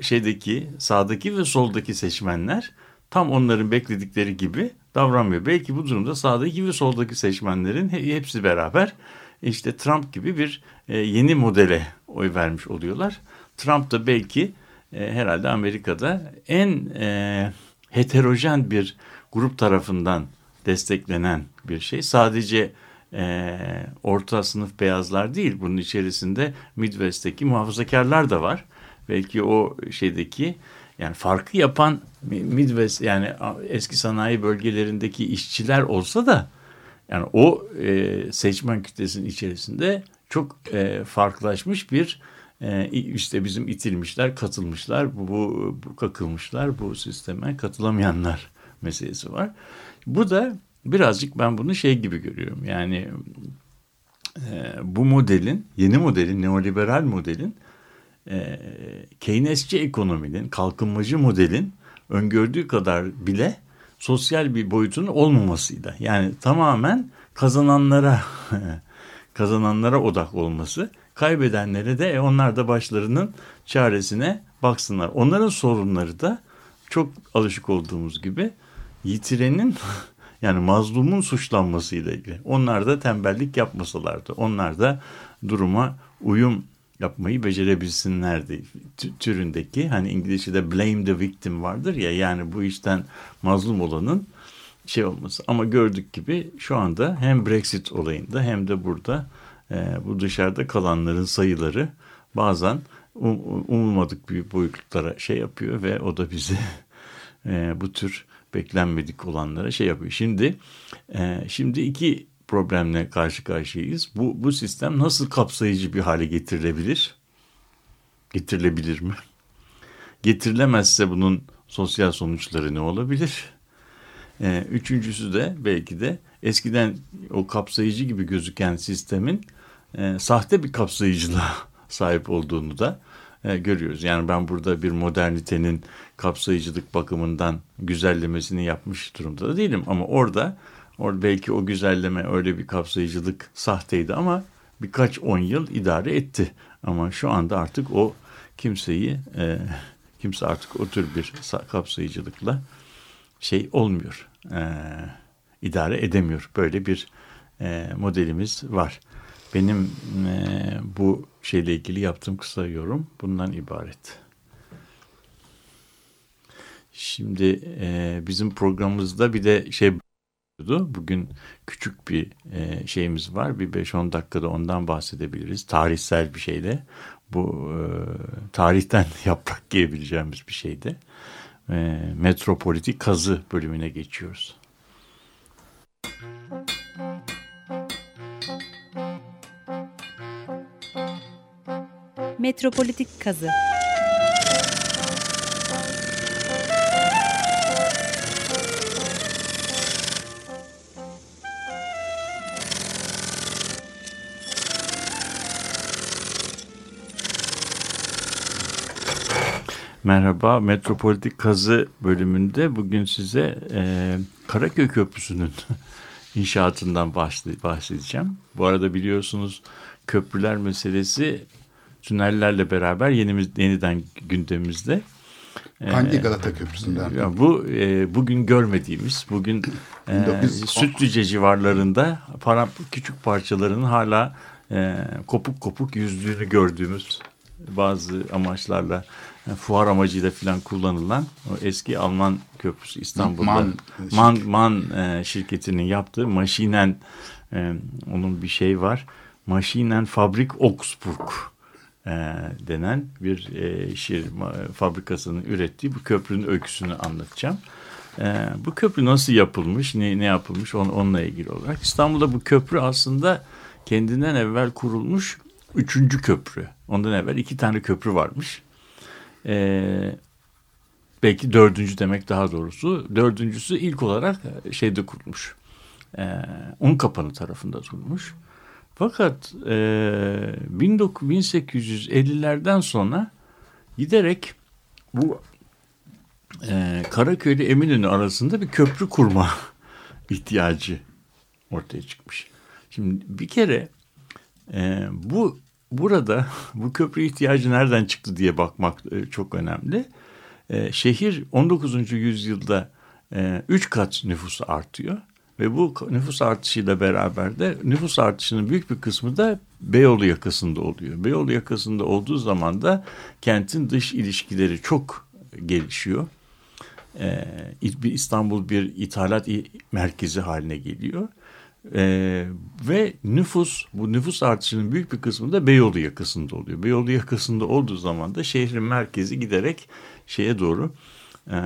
şeydeki sağdaki ve soldaki seçmenler tam onların bekledikleri gibi davranmıyor. Belki bu durumda sağdaki ve soldaki seçmenlerin hepsi beraber işte Trump gibi bir e, yeni modele oy vermiş oluyorlar. Trump da belki e, herhalde Amerika'da en e, heterojen bir grup tarafından desteklenen bir şey. Sadece e, orta sınıf beyazlar değil bunun içerisinde Midwest'teki muhafazakarlar da var. Belki o şeydeki yani farkı yapan Midwest yani eski sanayi bölgelerindeki işçiler olsa da yani o e, seçmen kütlesinin içerisinde çok e, farklılaşmış bir e, işte bizim itilmişler, katılmışlar, bu, bu, bu kakılmışlar, bu sisteme katılamayanlar meselesi var. Bu da birazcık ben bunu şey gibi görüyorum. Yani e, bu modelin, yeni modelin, neoliberal modelin e, Keynesçi ekonominin, kalkınmacı modelin öngördüğü kadar bile sosyal bir boyutunun olmamasıyla. Yani tamamen kazananlara kazananlara odak olması. Kaybedenlere de e, onlar da başlarının çaresine baksınlar. Onların sorunları da çok alışık olduğumuz gibi yitirenin yani mazlumun suçlanmasıyla ilgili. Onlar da tembellik yapmasalardı. Onlar da duruma uyum yapmayı becerebilsinlerdi türündeki hani İngilizce'de blame the victim vardır ya yani bu işten mazlum olanın şey olması. Ama gördük gibi şu anda hem Brexit olayında hem de burada e, bu dışarıda kalanların sayıları bazen um, umulmadık büyük boyutlara şey yapıyor ve o da bizi e, bu tür beklenmedik olanlara şey yapıyor. Şimdi e, şimdi iki problemle karşı karşıyayız. Bu, bu sistem nasıl kapsayıcı bir hale getirilebilir? Getirilebilir mi? Getirilemezse bunun sosyal sonuçları ne olabilir? Ee, üçüncüsü de belki de eskiden o kapsayıcı gibi gözüken sistemin e, sahte bir kapsayıcılığa sahip olduğunu da e, görüyoruz. Yani ben burada bir modernitenin kapsayıcılık bakımından güzellemesini yapmış durumda da değilim. Ama orada Orada belki o güzelleme öyle bir kapsayıcılık sahteydi ama birkaç on yıl idare etti. Ama şu anda artık o kimseyi e, kimse artık o tür bir kapsayıcılıkla şey olmuyor. E, idare edemiyor. Böyle bir e, modelimiz var. Benim e, bu şeyle ilgili yaptığım kısa yorum bundan ibaret. Şimdi e, bizim programımızda bir de şey Bugün küçük bir e, şeyimiz var. Bir 5-10 dakikada ondan bahsedebiliriz. Tarihsel bir şeyde. Bu e, tarihten yaprak giyebileceğimiz bir şeyde. E, Metropolitik kazı bölümüne geçiyoruz. Metropolitik kazı Merhaba, Metropolitik Kazı bölümünde bugün size e, Karaköy Köprüsü'nün inşaatından bahsedeceğim. Bu arada biliyorsunuz köprüler meselesi tünellerle beraber yenimiz, yeniden gündemimizde. E, Hangi Galata Köprüsü'nden? Yani bu e, bugün görmediğimiz, bugün e, Sütlüce civarlarında para, küçük parçalarının hala e, kopuk kopuk yüzdüğünü gördüğümüz bazı amaçlarla yani fuar amacıyla falan kullanılan o eski Alman köprüsü İstanbul'da Man, Man, Man e, şirketinin yaptığı maşinen e, onun bir şey var. Maşinen Fabrik Augsburg e, denen bir e, şir fabrikasının ürettiği bu köprünün öyküsünü anlatacağım. Ee, bu köprü nasıl yapılmış, ne, ne yapılmış on, onunla ilgili olarak. İstanbul'da bu köprü aslında kendinden evvel kurulmuş üçüncü köprü. Ondan evvel iki tane köprü varmış. Ee, belki dördüncü demek daha doğrusu. Dördüncüsü ilk olarak şeyde kurulmuş. Ee, Unkapanı tarafında kurulmuş. Fakat e, 1850'lerden sonra giderek bu e, Karaköy ile Eminönü arasında bir köprü kurma ihtiyacı ortaya çıkmış. Şimdi bir kere e, bu burada bu köprü ihtiyacı nereden çıktı diye bakmak e, çok önemli. E, şehir 19. yüzyılda 3 e, kat nüfusu artıyor ve bu nüfus artışıyla beraber de nüfus artışının büyük bir kısmı da Beyoğlu yakasında oluyor. Beyoğlu yakasında olduğu zaman da kentin dış ilişkileri çok gelişiyor. Ee, İstanbul bir ithalat merkezi haline geliyor. Ee, ve nüfus, bu nüfus artışının büyük bir kısmı da Beyoğlu yakasında oluyor. Beyoğlu yakasında olduğu zaman da şehrin merkezi giderek şeye doğru, e,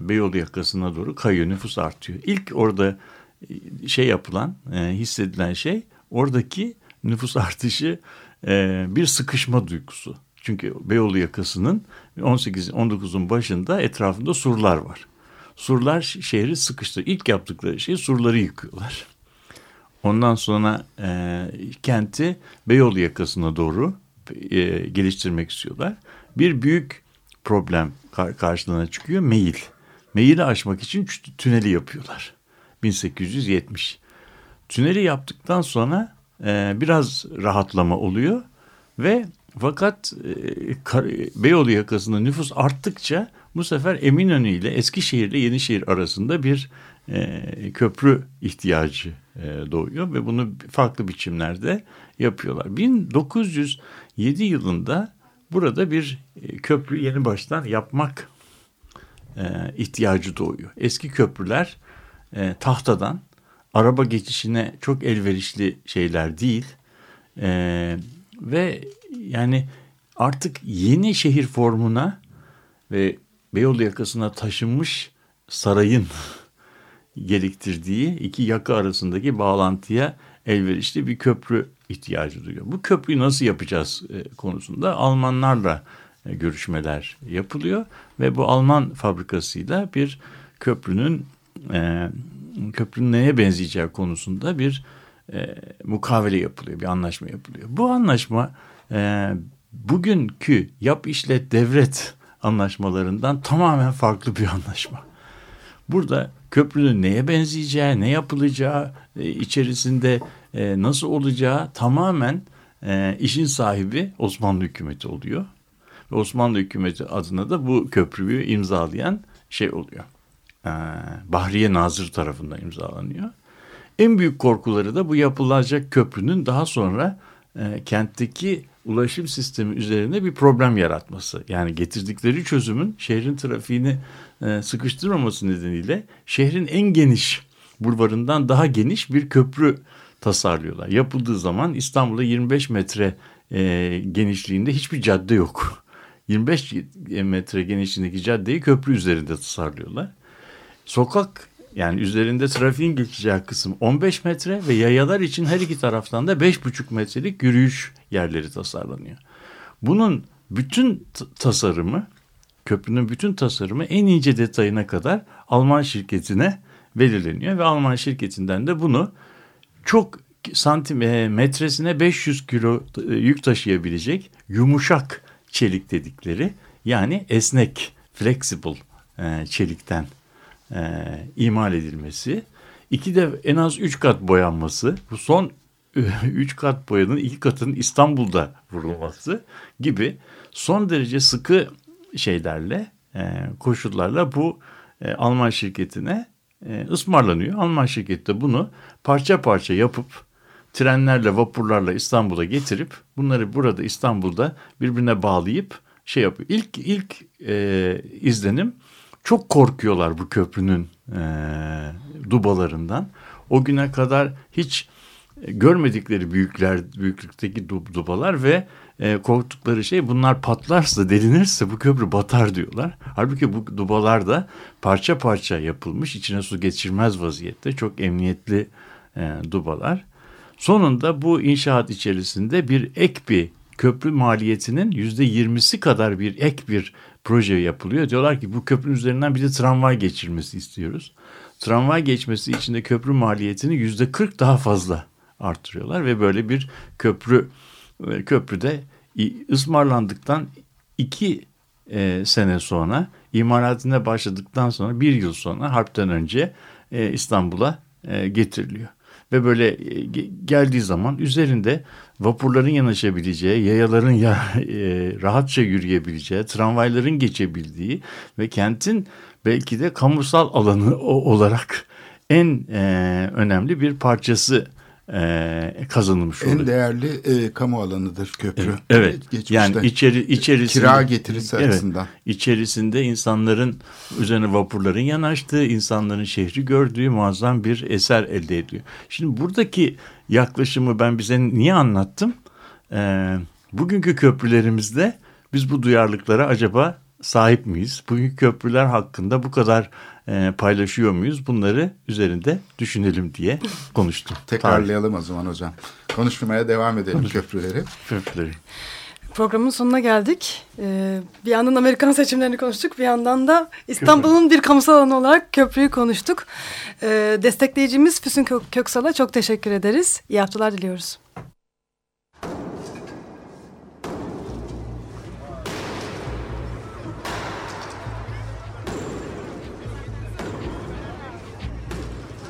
Beyoğlu yakasına doğru kayıyor, nüfus artıyor. İlk orada şey yapılan, e, hissedilen şey oradaki nüfus artışı e, bir sıkışma duygusu. Çünkü Beyoğlu yakasının 18 19'un başında etrafında surlar var. Surlar şehri sıkıştı. İlk yaptıkları şey surları yıkıyorlar. Ondan sonra e, kenti Beyoğlu yakasına doğru e, geliştirmek istiyorlar. Bir büyük problem kar karşılarına çıkıyor. Meyil. Meyili aşmak için tüneli yapıyorlar. 1870. Tüneli yaptıktan sonra e, biraz rahatlama oluyor ve fakat e, Beyoğlu yakasında nüfus arttıkça bu sefer Eminönü ile Eskişehir ile Yenişehir arasında bir e, köprü ihtiyacı e, doğuyor ve bunu farklı biçimlerde yapıyorlar. 1907 yılında burada bir e, köprü yeni baştan yapmak e, ihtiyacı doğuyor. Eski köprüler e, tahtadan araba geçişine çok elverişli şeyler değil. E, ve yani artık yeni şehir formuna ve Beyoğlu yakasına taşınmış sarayın gerektirdiği iki yaka arasındaki bağlantıya elverişli bir köprü ihtiyacı duyuyor. Bu köprüyü nasıl yapacağız e, konusunda Almanlarla e, görüşmeler yapılıyor ve bu Alman fabrikasıyla bir köprünün e, köprünün neye benzeyeceği konusunda bir e, mukavele yapılıyor, bir anlaşma yapılıyor. Bu anlaşma e, bugünkü yap işlet devret anlaşmalarından tamamen farklı bir anlaşma. Burada köprünün neye benzeyeceği, ne yapılacağı, e, içerisinde e, nasıl olacağı tamamen e, işin sahibi Osmanlı hükümeti oluyor. Ve Osmanlı hükümeti adına da bu köprüyü imzalayan şey oluyor. E, Bahriye Nazır tarafından imzalanıyor. En büyük korkuları da bu yapılacak köprünün daha sonra e, kentteki ulaşım sistemi üzerine bir problem yaratması. Yani getirdikleri çözümün şehrin trafiğini e, sıkıştırmaması nedeniyle şehrin en geniş bulvarından daha geniş bir köprü tasarlıyorlar. Yapıldığı zaman İstanbul'da 25 metre e, genişliğinde hiçbir cadde yok. 25 metre genişliğindeki caddeyi köprü üzerinde tasarlıyorlar. Sokak yani üzerinde trafiğin geçeceği kısım 15 metre ve yayalar için her iki taraftan da 5,5 metrelik yürüyüş yerleri tasarlanıyor. Bunun bütün tasarımı, köprünün bütün tasarımı en ince detayına kadar Alman şirketine belirleniyor ve Alman şirketinden de bunu çok santimetresine e, 500 kilo e, yük taşıyabilecek yumuşak çelik dedikleri yani esnek, flexible e, çelikten e, imal edilmesi. İki de en az üç kat boyanması. Bu son üç kat boyanın iki katının İstanbul'da vurulması gibi son derece sıkı şeylerle, e, koşullarla bu e, Alman şirketine e, ısmarlanıyor. Alman şirketi de bunu parça parça yapıp trenlerle, vapurlarla İstanbul'a getirip bunları burada İstanbul'da birbirine bağlayıp şey yapıyor. İlk ilk e, izlenim çok korkuyorlar bu köprünün e, dubalarından. O güne kadar hiç e, görmedikleri büyükler büyüklükteki dubalar ve e, korktukları şey bunlar patlarsa delinirse bu köprü batar diyorlar. Halbuki bu dubalar da parça parça yapılmış içine su geçirmez vaziyette çok emniyetli e, dubalar. Sonunda bu inşaat içerisinde bir ek bir köprü maliyetinin yüzde yirmisi kadar bir ek bir proje yapılıyor. Diyorlar ki bu köprünün üzerinden bir de tramvay geçirmesi istiyoruz. Tramvay geçmesi için de köprü maliyetini yüzde kırk daha fazla artırıyorlar ve böyle bir köprü e, köprüde ısmarlandıktan iki e, sene sonra imalatına başladıktan sonra bir yıl sonra harpten önce e, İstanbul'a e, getiriliyor. Ve böyle e, geldiği zaman üzerinde vapurların yanaşabileceği, yayaların ya, e, rahatça yürüyebileceği, tramvayların geçebildiği ve kentin belki de kamusal alanı olarak en e, önemli bir parçası e, kazanılmış oluyor. En değerli e, kamu alanıdır köprü. Evet. Geçmişte. Yani içeri içerisinde kira getirisi evet, açısından. İçerisinde insanların üzerine vapurların yanaştığı, insanların şehri gördüğü muazzam bir eser elde ediyor. Şimdi buradaki yaklaşımı ben bize niye anlattım? Ee, bugünkü köprülerimizde biz bu duyarlılıklara acaba sahip miyiz? Bugünkü köprüler hakkında bu kadar e, paylaşıyor muyuz? Bunları üzerinde düşünelim diye konuştum. Tekrarlayalım o zaman hocam. Konuşmaya devam edelim Konuş köprüleri. Köprüleri. Programın sonuna geldik. Ee, bir yandan Amerikan seçimlerini konuştuk. Bir yandan da İstanbul'un bir kamusal alanı olarak köprüyü konuştuk. Ee, destekleyicimiz Füsun Köksal'a çok teşekkür ederiz. İyi haftalar diliyoruz.